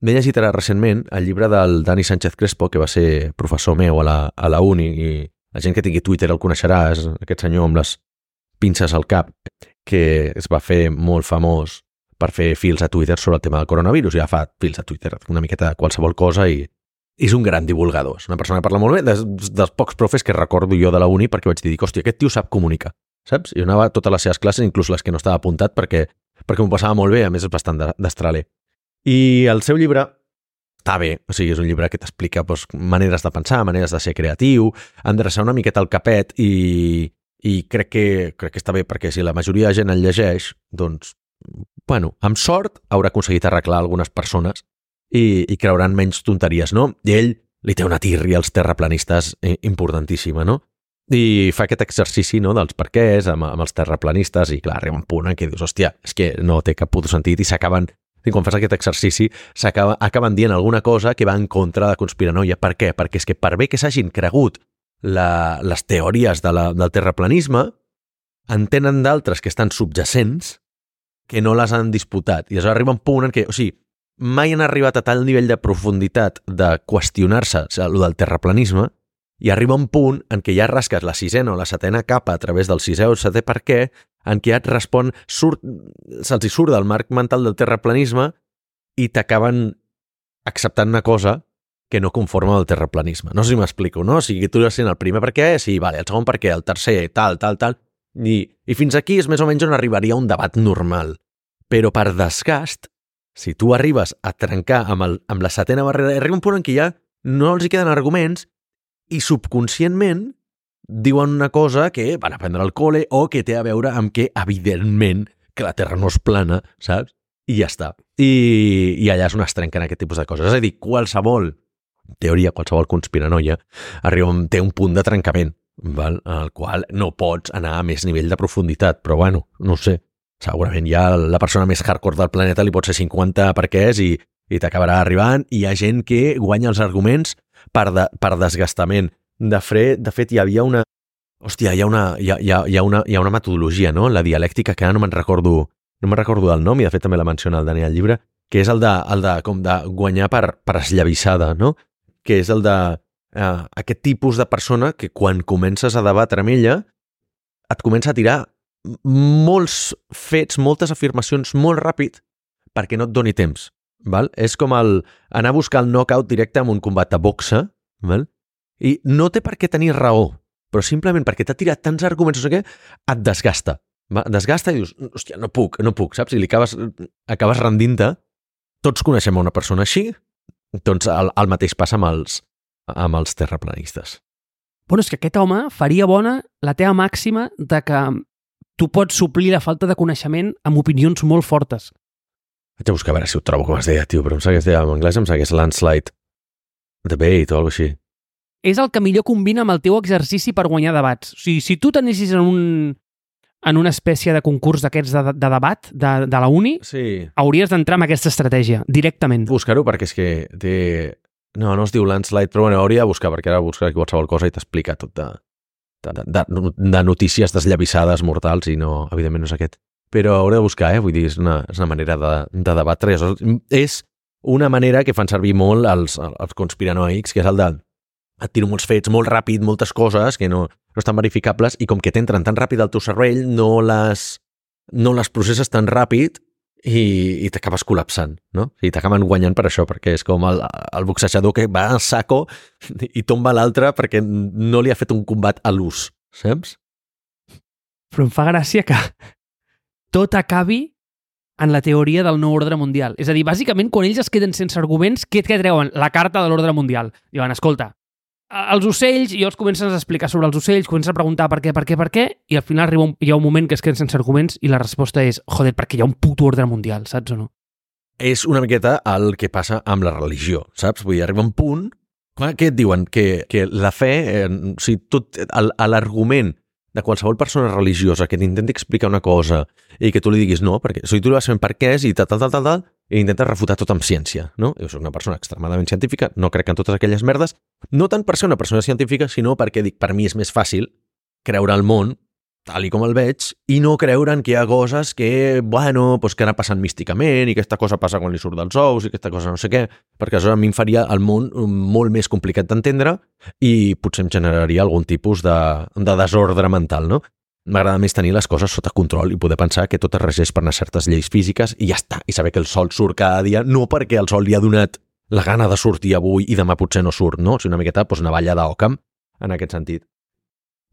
M'he llegit ara recentment el llibre del Dani Sánchez Crespo, que va ser professor meu a la, a la uni, i la gent que tingui Twitter el coneixerà, és aquest senyor amb les pinces al cap, que es va fer molt famós per fer fils a Twitter sobre el tema del coronavirus. Ja fa fils a Twitter, una miqueta de qualsevol cosa i és un gran divulgador. És una persona que parla molt bé, des, dels pocs profes que recordo jo de la uni perquè vaig dir, hòstia, aquest tio sap comunicar, saps? Jo anava a totes les seves classes, inclús les que no estava apuntat, perquè, perquè m'ho passava molt bé, a més és bastant destraler. I el seu llibre està bé, o sigui, és un llibre que t'explica doncs, maneres de pensar, maneres de ser creatiu, endreçar una miqueta el capet i, i crec que, crec que està bé perquè si la majoria de gent el llegeix, doncs bueno, amb sort haurà aconseguit arreglar algunes persones i, i creuran menys tonteries, no? I ell li té una tirri als terraplanistes eh, importantíssima, no? I fa aquest exercici no, dels perquès amb, amb els terraplanistes i clar, arriba un punt en què dius, hòstia, és que no té cap puto sentit i s'acaben I quan fas aquest exercici s'acaba acaben dient alguna cosa que va en contra de conspiranoia. Per què? Perquè és que per bé que s'hagin cregut la, les teories de la, del terraplanisme, en tenen d'altres que estan subjacents que no les han disputat. I aleshores arriba un punt en què, o sigui, mai han arribat a tal nivell de profunditat de qüestionar-se el del terraplanisme i arriba un punt en què ja rasques la sisena o la setena capa a través del sisè o setè per què, en què et respon, se'ls surt del marc mental del terraplanisme i t'acaben acceptant una cosa que no conforma el terraplanisme. No sé si m'explico, no? O sigui, tu sent el primer per què, sí, vale, el segon per què, el tercer, tal, tal, tal, i, i fins aquí és més o menys on arribaria un debat normal. Però per desgast, si tu arribes a trencar amb, el, amb la setena barrera, arriba un punt en què ja no els hi queden arguments i subconscientment diuen una cosa que van aprendre al col·le o que té a veure amb que, evidentment, que la Terra no és plana, saps? I ja està. I, i allà és on es trenquen aquest tipus de coses. És a dir, qualsevol teoria, qualsevol conspiranoia, arriba, té un punt de trencament, val? al qual no pots anar a més nivell de profunditat, però bueno, no sé. Segurament ja la persona més hardcore del planeta li pot ser 50 perquè és i, i t'acabarà arribant i hi ha gent que guanya els arguments per, de, per desgastament. De, fre, de fet, hi havia una... Hòstia, hi ha una, hi ha, hi ha, hi ha una, hi ha una metodologia, no? La dialèctica, que ara no me'n recordo, no me'n recordo del nom, i de fet també la menciona el Daniel llibre, que és el de, el de, com de guanyar per, per esllavissada, no? Que és el de eh, aquest tipus de persona que quan comences a debatre amb ella et comença a tirar molts fets, moltes afirmacions molt ràpid perquè no et doni temps. Val? És com el anar a buscar el knockout directe en un combat de boxa, val? i no té per què tenir raó, però simplement perquè t'ha tirat tants arguments, no sé què, et desgasta. Va? Desgasta i dius, hòstia, no puc, no puc, saps? I li acabes, acabes rendint-te. Tots coneixem una persona així, doncs el, el mateix passa amb els, amb els terraplanistes. Bueno, és que aquest home faria bona la teva màxima de que tu pots suplir la falta de coneixement amb opinions molt fortes. Vaig a buscar a veure si ho trobo com es deia, tio, però em es deia en anglès, em és landslide debate o alguna així. És el que millor combina amb el teu exercici per guanyar debats. O sigui, si tu t'anessis en un, en una espècie de concurs d'aquests de, de debat de, de la uni, Sí. hauries d'entrar amb aquesta estratègia, directament. Buscar-ho perquè és que té... No, no es diu landslide, però bueno, hauria de buscar, perquè ara buscar qualsevol cosa i t'explica tot de, de, de, de notícies desllavissades mortals i no, evidentment no és aquest. Però hauré de buscar, eh? Vull dir, és una, és una manera de, de debatre. És una manera que fan servir molt els, els conspiranoics, que és el de et tiro molts fets molt ràpid, moltes coses que no, no estan verificables i com que t'entren tan ràpid al teu cervell no les, no les processes tan ràpid i, i t'acabes col·lapsant, no? I t'acaben guanyant per això, perquè és com el, el boxejador que va a saco i tomba l'altre perquè no li ha fet un combat a l'ús, saps? Però em fa gràcia que tot acabi en la teoria del nou ordre mundial. És a dir, bàsicament, quan ells es queden sense arguments, què, què treuen? La carta de l'ordre mundial. Diuen, escolta, els ocells, i els comencen a explicar sobre els ocells, comencen a preguntar per què, per què, per què, i al final arriba un, hi ha un moment que es queden sense arguments i la resposta és, joder, perquè hi ha un puto ordre mundial, saps o no? És una miqueta el que passa amb la religió, saps? Vull dir, arriba un punt... Què et diuen? Que, que la fe, eh, o sigui, tot, l'argument de qualsevol persona religiosa que t'intenti explicar una cosa i que tu li diguis no, perquè sigui, tu li vas fent per què és i tal, tal, tal, tal, tal, i intentes refutar tot amb ciència, no? Jo soc una persona extremadament científica, no crec en totes aquelles merdes, no tant per ser una persona científica, sinó perquè dic, per mi és més fàcil creure el món tal i com el veig, i no creure en que hi ha coses que, bueno, pues que anar passant místicament, i aquesta cosa passa quan li surt dels ous, i aquesta cosa no sé què, perquè aleshores a mi em faria el món molt més complicat d'entendre i potser em generaria algun tipus de, de desordre mental, no? M'agrada més tenir les coses sota control i poder pensar que tot es regeix per unes certes lleis físiques i ja està, i saber que el sol surt cada dia, no perquè el sol li ha donat la gana de sortir avui i demà potser no surt, no? O sigui, una miqueta doncs, una balla d'Òcam, en aquest sentit.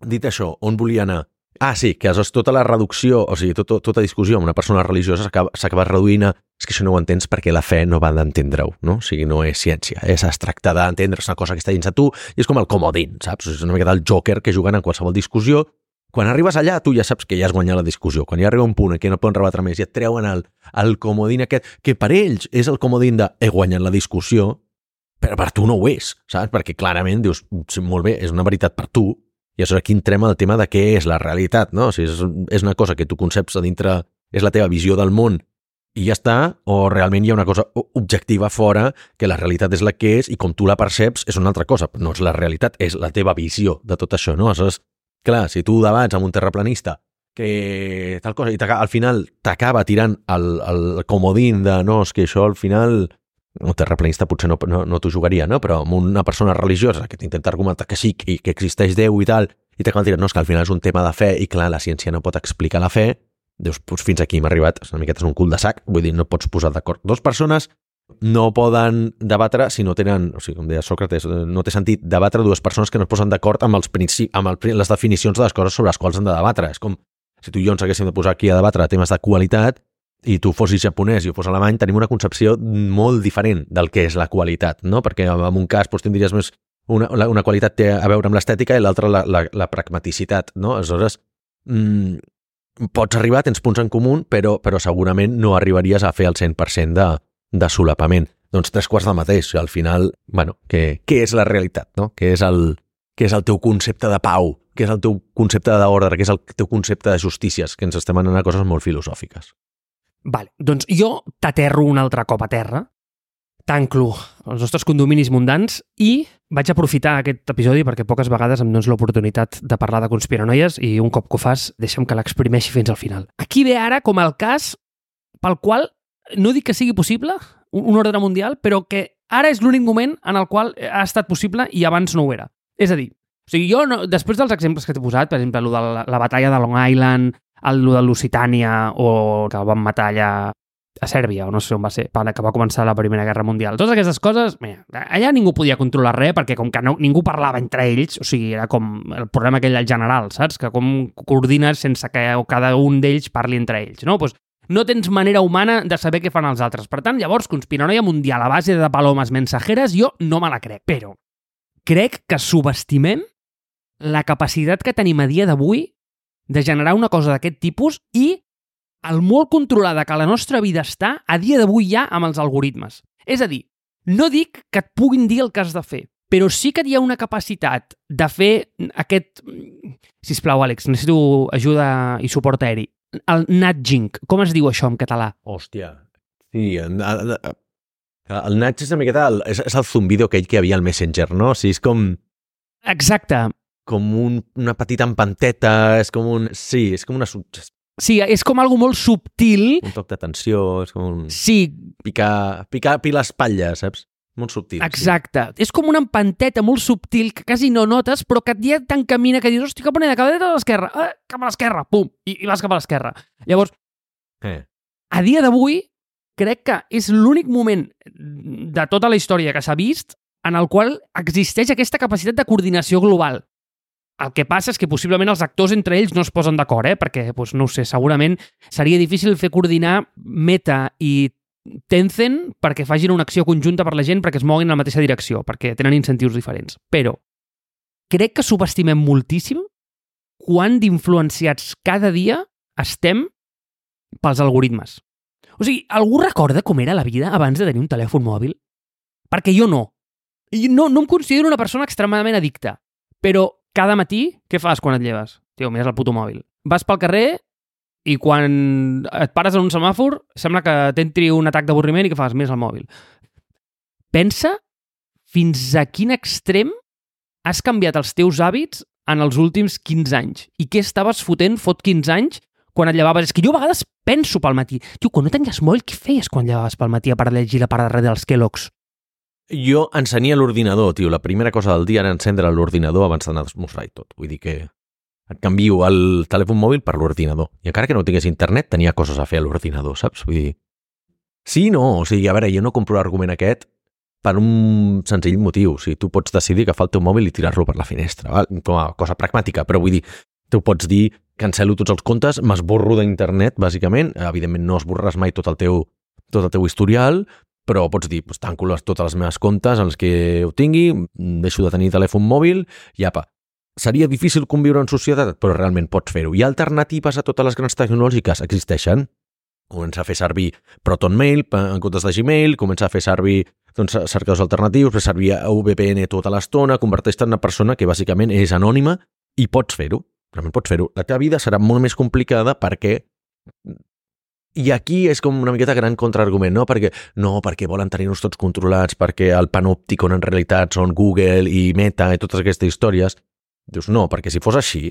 Dit això, on volia anar? Ah, sí, que aleshores tota la reducció, o sigui, tota, tota discussió amb una persona religiosa s'acaba reduint a és que això no ho entens perquè la fe no va d'entendre-ho, no? O sigui, no és ciència, és es tracta d'entendre una cosa que està dins de tu i és com el comodín, saps? És una miqueta el joker que juguen en qualsevol discussió. Quan arribes allà, tu ja saps que ja has guanyat la discussió. Quan ja arriba un punt en què no poden rebatre més i et treuen el, el comodín aquest, que per ells és el comodín de he guanyat la discussió, però per tu no ho és, saps? Perquè clarament dius, sí, molt bé, és una veritat per tu, i aleshores aquí entrem al tema de què és la realitat, no? O sigui, és, és una cosa que tu conceps a dintre, és la teva visió del món i ja està, o realment hi ha una cosa objectiva fora, que la realitat és la que és i com tu la perceps és una altra cosa. No és la realitat, és la teva visió de tot això, no? Aleshores, clar, si tu debats amb un terraplanista que tal cosa, i al final t'acaba tirant el, el comodín de no, és que això al final un terraplanista potser no, no, no t'ho jugaria, no? però amb una persona religiosa que t'intenta argumentar que sí, que, que existeix Déu i tal, i t'acaba tirant, no, és que al final és un tema de fe i clar, la ciència no pot explicar la fe, Dius, doncs fins aquí hem arribat, una miqueta és un cul de sac, vull dir, no pots posar d'acord. Dos persones no poden debatre si no tenen, o sigui, com deia Sòcrates, no té sentit debatre dues persones que no es posen d'acord amb, els amb el, les definicions de les coses sobre les quals han de debatre. És com si tu i jo ens haguéssim de posar aquí a debatre temes de qualitat i tu fossis japonès i jo fos alemany, tenim una concepció molt diferent del que és la qualitat, no? Perquè en un cas doncs, tindries més una, una qualitat té a veure amb l'estètica i l'altra la, la, la pragmaticitat, no? Aleshores, mmm, pots arribar, tens punts en comú, però, però segurament no arribaries a fer el 100% de, de solapament. Doncs tres quarts del mateix. Al final, bueno, què, què és la realitat? No? Què, és el, què és el teu concepte de pau? Què és el teu concepte d'ordre? Què és el teu concepte de justícies? Que ens estem anant a coses molt filosòfiques. Vale, doncs jo t'aterro un altre cop a terra tanclo els nostres condominis mundans i vaig aprofitar aquest episodi perquè poques vegades em dones l'oportunitat de parlar de conspiranoies i un cop que ho fas, deixa'm que l'exprimeixi fins al final. Aquí ve ara com el cas pel qual no dic que sigui possible un ordre mundial, però que ara és l'únic moment en el qual ha estat possible i abans no ho era. És a dir, o sigui, jo, no, després dels exemples que t'he posat, per exemple, el de la, la batalla de Long Island, el de Lusitània o que el van matar allà a Sèrbia, o no sé on va ser, que va començar la Primera Guerra Mundial. Totes aquestes coses, mira, allà ningú podia controlar res, perquè com que no, ningú parlava entre ells, o sigui, era com el problema aquell del general, saps? Que com coordines sense que cada un d'ells parli entre ells, no? Pues no tens manera humana de saber què fan els altres. Per tant, llavors, conspiranoia mundial a base de palomes mensajeres, jo no me la crec. Però crec que subestimem la capacitat que tenim a dia d'avui de generar una cosa d'aquest tipus i el molt controlada que la nostra vida està a dia d'avui ja amb els algoritmes. És a dir, no dic que et puguin dir el que has de fer, però sí que hi ha una capacitat de fer aquest... Si plau, Àlex, necessito ajuda i suport aeri. El nudging, com es diu això en català? Hòstia, sí, el, nudge és una miqueta... El, és, és el zumbido aquell que hi havia al Messenger, no? O sigui, és com... Exacte. Com un, una petita empanteta, és com un... Sí, és com una Sí, és com algo molt subtil. Un toc d'atenció, és com un... Sí. Picar, picar pilar espatlla, saps? Molt subtil. Exacte. Sí. És com una empanteta molt subtil que quasi no notes, però que et tan camina que dius, hosti, cap on he de cap a l'esquerra? Eh, cap a l'esquerra, pum, i, i vas cap a l'esquerra. Llavors, eh. a dia d'avui, crec que és l'únic moment de tota la història que s'ha vist en el qual existeix aquesta capacitat de coordinació global. El que passa és que possiblement els actors entre ells no es posen d'acord, eh? perquè, doncs, no sé, segurament seria difícil fer coordinar Meta i Tencent perquè facin una acció conjunta per la gent perquè es moguin en la mateixa direcció, perquè tenen incentius diferents. Però crec que subestimem moltíssim quan d'influenciats cada dia estem pels algoritmes. O sigui, algú recorda com era la vida abans de tenir un telèfon mòbil? Perquè jo no. I no, no em considero una persona extremadament addicta, però cada matí, què fas quan et lleves? Tio, mires el puto mòbil. Vas pel carrer i quan et pares en un semàfor sembla que t'entri un atac d'avorriment i que fas més al mòbil. Pensa fins a quin extrem has canviat els teus hàbits en els últims 15 anys. I què estaves fotent fot 15 anys quan et llevaves? És que jo a vegades penso pel matí. Tio, quan no tenies mòbil, què feies quan llevaves pel matí a part de llegir la part de darrere dels Kellogg's? Jo encenia l'ordinador, tio. La primera cosa del dia era encendre l'ordinador abans d'anar a esmorzar i tot. Vull dir que et canvio el telèfon mòbil per l'ordinador. I encara que no tingués internet, tenia coses a fer a l'ordinador, saps? Vull dir... Sí, no, o sigui, a veure, jo no compro l'argument aquest per un senzill motiu. O sigui, tu pots decidir agafar el teu mòbil i tirar-lo per la finestra, val? com a cosa pragmàtica, però vull dir, tu pots dir cancelo tots els comptes, m'esborro d'internet, bàsicament. Evidentment no esborraràs mai tot el teu tot el teu historial, però pots dir, pues, tanco les, totes les meves comptes els que ho tingui, deixo de tenir telèfon mòbil i apa. Seria difícil conviure en societat, però realment pots fer-ho. Hi ha alternatives a totes les grans tecnològiques? Existeixen. Comença a fer servir ProtonMail en comptes de Gmail, comença a fer servir doncs, cercadors alternatius, fer servir VPN tota l'estona, converteix-te en una persona que bàsicament és anònima i pots fer-ho. Realment pots fer-ho. La teva vida serà molt més complicada perquè I aquí és com una miqueta gran contraargument, no? Perquè, no, perquè volen tenir-nos tots controlats, perquè el panòpticon en realitat són Google i Meta i totes aquestes històries. Dius, no, perquè si fos així,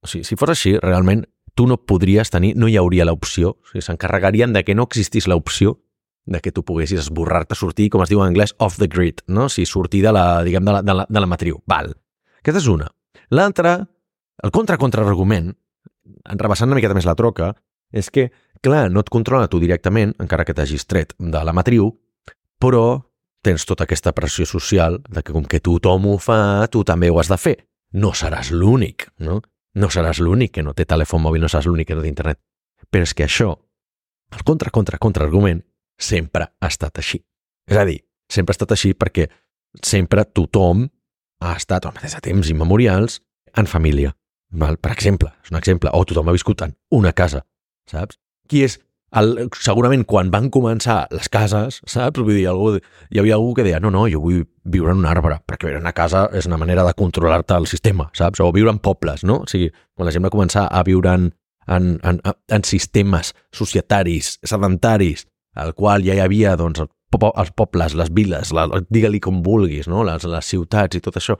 o sigui, si fos així, realment tu no podries tenir, no hi hauria l'opció, o sigui, s'encarregarien de que no existís l'opció de que tu poguessis esborrar-te, sortir, com es diu en anglès, off the grid, no? O sigui, sortir de la, diguem, de la, de la, de la matriu. Val. Aquesta és una. L'altra, el contra-contraargument, rebassant una miqueta més la troca, és que, clar, no et controla tu directament, encara que t'hagis tret de la matriu, però tens tota aquesta pressió social de que com que tothom ho fa, tu també ho has de fer. No seràs l'únic, no? No seràs l'únic que no té telèfon mòbil, no seràs l'únic que no té internet. Però és que això, el contra-contra-contra-argument, sempre ha estat així. És a dir, sempre ha estat així perquè sempre tothom ha estat, home, des de temps immemorials, en família. Val? Per exemple, és un exemple, o tothom ha viscut en una casa, saps? Qui és el, segurament quan van començar les cases, saps? Vull dir, algú, hi havia algú que deia, no, no, jo vull viure en un arbre, perquè viure en una casa és una manera de controlar-te el sistema, saps? O viure en pobles, no? O sigui, quan la gent va començar a viure en, en, en, en sistemes societaris, sedentaris, al qual ja hi havia, doncs, els pobles, les viles, la, digue-li com vulguis, no? les, les ciutats i tot això,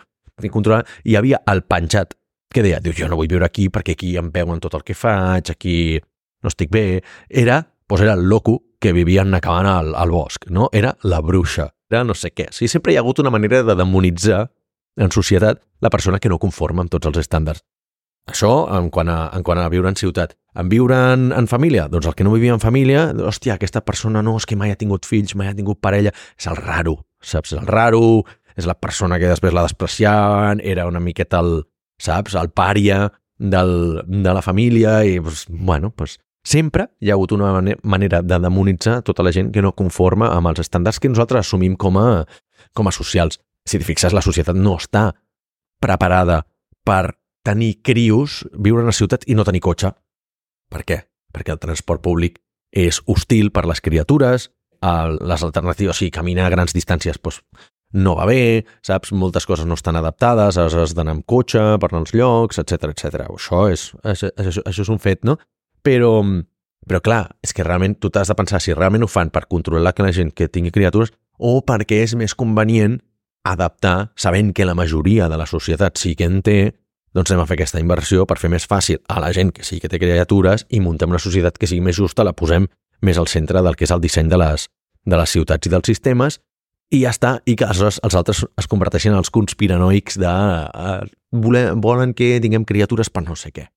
controlar, hi havia el penjat, que deia, diu, jo no vull viure aquí perquè aquí em veuen tot el que faig, aquí no estic bé, era, doncs era el loco que vivia en una cabana al, al bosc, no? Era la bruixa, era no sé què. Sigui, sempre hi ha hagut una manera de demonitzar en societat la persona que no conforma amb tots els estàndards. Això en quant a, en quant a viure en ciutat. En viure en, en família? Doncs el que no vivia en família, hòstia, aquesta persona no, és que mai ha tingut fills, mai ha tingut parella, és el raro, saps? El raro, és la persona que després la despreciaven, era una miqueta el, saps? El pària del, de la família i, pues, bueno, pues, Sempre hi ha hagut una manera de demonitzar tota la gent que no conforma amb els estàndards que nosaltres assumim com a, com a socials. Si t'hi fixes, la societat no està preparada per tenir crios, viure en una ciutat i no tenir cotxe. Per què? Perquè el transport públic és hostil per les criatures, les alternatives, o sigui, caminar a grans distàncies doncs, no va bé, saps? Moltes coses no estan adaptades, has d'anar amb cotxe per anar als llocs, etc etc. Això és, això, això és un fet, no? Però, però clar, és que realment tu t'has de pensar si realment ho fan per controlar que la gent que tingui criatures o perquè és més convenient adaptar, sabent que la majoria de la societat sí que en té, doncs anem a fer aquesta inversió per fer més fàcil a la gent que sí que té criatures i muntem una societat que sigui més justa, la posem més al centre del que és el disseny de les, de les ciutats i dels sistemes i ja està, i que aleshores els altres es converteixen en els conspiranoics de volen, volen que tinguem criatures per no sé què.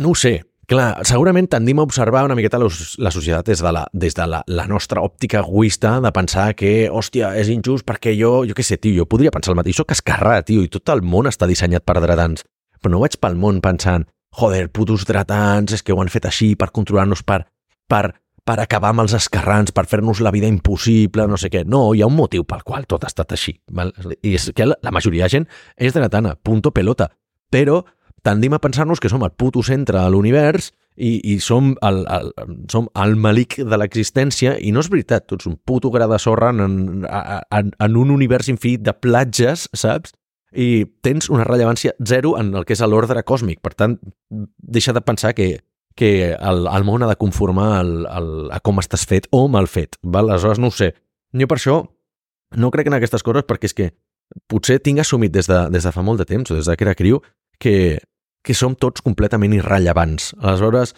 No ho sé, Clar, segurament tendim a observar una miqueta la societat des de, la, des de la, la nostra òptica egoista de pensar que, hòstia, és injust perquè jo, jo què sé, tio, jo podria pensar el mateix, soc esquerrà, tio, i tot el món està dissenyat per dretans. Però no vaig pel món pensant, joder, putos dretans, és que ho han fet així per controlar-nos, per, per, per acabar amb els esquerrans, per fer-nos la vida impossible, no sé què. No, hi ha un motiu pel qual tot ha estat així. Val? I és que la majoria de gent és dretana, punto pelota. Però tendim a pensar-nos que som el puto centre de l'univers i, i som, el, el, som el malic de l'existència i no és veritat, tu ets un puto gra de sorra en, en, en un univers infinit de platges, saps? I tens una rellevància zero en el que és l'ordre còsmic. Per tant, deixa de pensar que, que el, el món ha de conformar el, el, a com estàs fet o mal fet. Val? Aleshores, no ho sé. Jo per això no crec en aquestes coses perquè és que potser tinc assumit des de, des de fa molt de temps o des de que era criu que, que som tots completament irrellevants. Aleshores,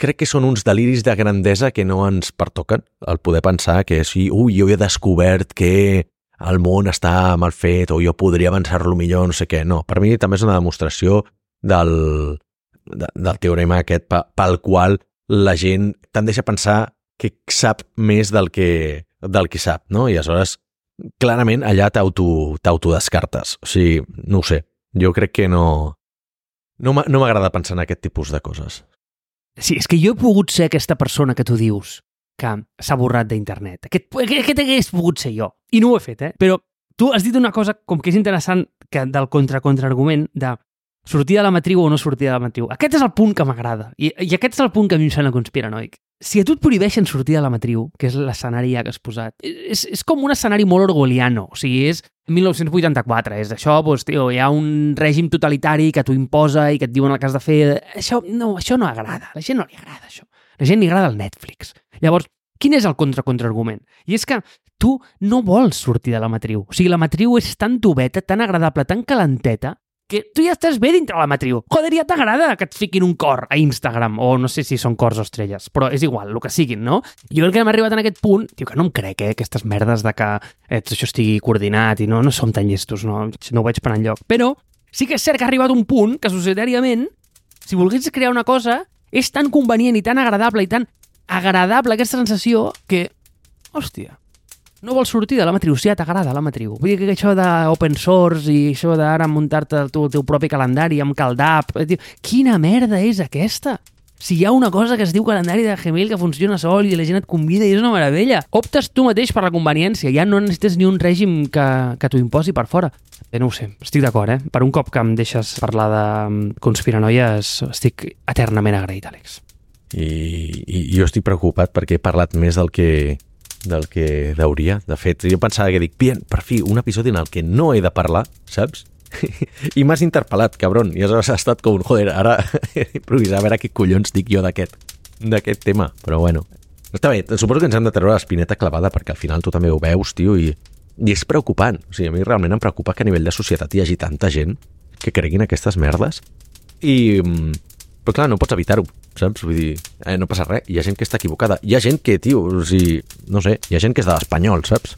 crec que són uns deliris de grandesa que no ens pertoquen, el poder pensar que sí, ui, jo he descobert que el món està mal fet o jo podria avançar-lo millor, no sé què. No, per mi també és una demostració del, de, del teorema aquest pel qual la gent tendeix a pensar que sap més del que, del que sap, no? I aleshores, clarament, allà t'autodescartes. O sigui, no ho sé. Jo crec que no, no m'agrada pensar en aquest tipus de coses. Sí, és que jo he pogut ser aquesta persona que tu dius que s'ha borrat d'internet. Aquest, aquest hagués pogut ser jo. I no ho he fet, eh? Però tu has dit una cosa com que és interessant que del contra-contraargument de sortir de la matriu o no sortir de la matriu. Aquest és el punt que m'agrada. I, I aquest és el punt que a mi em sembla conspiranoic si a tu et prohibeixen sortir de la matriu, que és l'escenari ja que has posat, és, és com un escenari molt orgoliano, o sigui, és 1984, és això, doncs, tio, hi ha un règim totalitari que t'ho imposa i que et diuen el que has de fer. Això no, això no agrada, la gent no li agrada això. La gent li agrada el Netflix. Llavors, quin és el contra-contraargument? I és que tu no vols sortir de la matriu. O sigui, la matriu és tan tubeta, tan agradable, tan calenteta, que tu ja estàs bé dintre la matriu. Joder, ja t'agrada que et fiquin un cor a Instagram, o no sé si són cors o estrelles, però és igual, el que siguin, no? Jo crec que hem arribat en aquest punt, tio, que no em crec, eh, aquestes merdes de que eh, tot això estigui coordinat i no, no som tan llestos, no, no ho veig per enlloc. Però sí que és cert que ha arribat un punt que societàriament, si volguessis crear una cosa, és tan convenient i tan agradable i tan agradable aquesta sensació que, hòstia, no vols sortir de la matriu, si ja t'agrada la matriu. Vull dir que això d'open source i això d'ara muntar-te el, el teu propi calendari amb Caldap... eh, Quina merda és aquesta? Si hi ha una cosa que es diu calendari de Gmail que funciona sol i la gent et convida i és una meravella. Optes tu mateix per la conveniència, ja no necessites ni un règim que, que t'ho imposi per fora. Eh, no ho sé, estic d'acord, eh? Per un cop que em deixes parlar de mm, conspiranoies, estic eternament agraït, Àlex. I, i jo estic preocupat perquè he parlat més del que del que hauria. De fet, jo pensava que dic, bien, per fi, un episodi en el que no he de parlar, saps? I m'has interpel·lat, cabron. I aleshores ha estat com, joder, ara improvisar a veure què collons dic jo d'aquest d'aquest tema. Però bueno, està bé, suposo que ens hem de treure l'espineta clavada perquè al final tu també ho veus, tio, i, i és preocupant. O sigui, a mi realment em preocupa que a nivell de societat hi hagi tanta gent que creguin aquestes merdes i... Però clar, no pots evitar-ho, saps? Vull dir, eh, no passa res, hi ha gent que està equivocada. Hi ha gent que, tio, o sigui, no sé, hi ha gent que és de l'espanyol, saps?